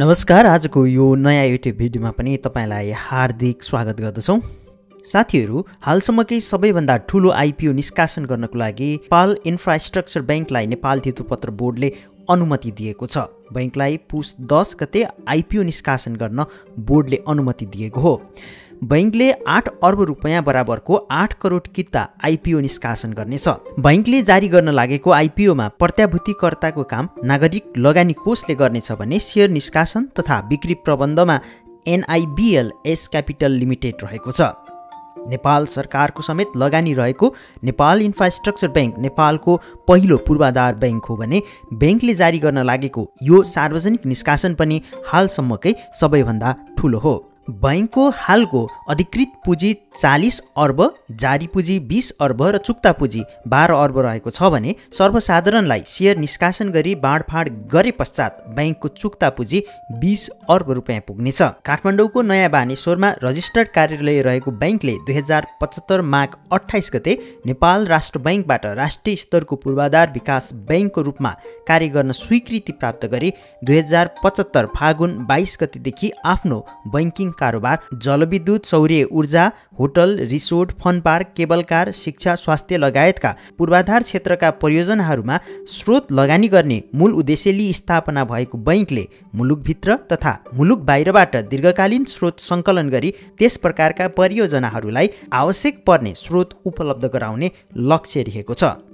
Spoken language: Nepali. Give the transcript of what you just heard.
नमस्कार आजको यो नयाँ युट्युब भिडियोमा पनि तपाईँलाई हार्दिक स्वागत गर्दछौँ। साथीहरू हालसम्मकै सबैभन्दा ठुलो आइपिओ निष्कासन गर्नको लागि नेपाल इन्फ्रास्ट्रक्चर ब्याङ्कलाई नेपाल धितोपत्र बोर्डले अनुमति दिएको छ। बैङ्कलाई पुस दस गते आइपिओ निष्कासन गर्न बोर्डले अनुमति दिएको हो। बैङ्कले आठ अर्ब रुपियाँ बराबरको आठ करोड किता आइपिओ निष्कासन गर्नेछ। बैङ्कले जारी गर्न लागेको आइपिओमा प्रत्याभूतिकर्ताको काम नागरिक लगानी कोषले गर्नेछ भने सेयर निष्कासन तथा बिक्री प्रबन्धमा एनआइबिएल एस क्यापिटल लिमिटेड रहेको छ। नेपाल सरकारको समेत लगानी रहेको नेपाल इन्फ्रास्ट्रक्चर ब्याङ्क नेपालको पहिलो पूर्वाधार ब्याङ्क हो भने ब्याङ्कले जारी गर्न लागेको यो सार्वजनिक निष्कासन पनि हालसम्मकै सबैभन्दा ठुलो हो। बैङ्कको हालको अधिकृत पुँजी चालिस अर्ब जारी पुँजी बिस अर्ब र चुक्ता पुँजी बाह्र अर्ब रहेको छ भने सर्वसाधारणलाई सेयर निष्कासन गरी बाँडफाँड गरे पश्चात ब्याङ्कको चुक्ता पुँजी बिस अर्ब रुपियाँ पुग्नेछ। काठमाडौँको नयाँ बानेश्वरमा रजिस्टर्ड कार्यालय रहेको ब्याङ्कले दुई हजार पचहत्तर माघ अठाइस गते नेपाल राष्ट्र ब्याङ्कबाट राष्ट्रिय स्तरको पूर्वाधार विकास ब्याङ्कको रूपमा कार्य गर्न स्वीकृति प्राप्त गरी दुई हजार पचहत्तर फागुन बाइस गतेदेखि आफ्नो बैङ्किङ कारोबार जलविद्युत सौर्य ऊर्जा hotel resort fun park cable car शिक्षा स्वास्थ्य लगायतका पूर्वाधार क्षेत्रका परियोजनाहरूमा स्रोत लगानी गर्ने मूल उद्देश्य लिई स्थापना भएको बैङ्कले मुलुकभित्र तथा मुलुक बाहिरबाट दीर्घकालीन स्रोत सङ्कलन गरी त्यस प्रकारका परियोजनाहरूलाई आवश्यक पर्ने स्रोत उपलब्ध गराउने लक्ष्य रहेको छ।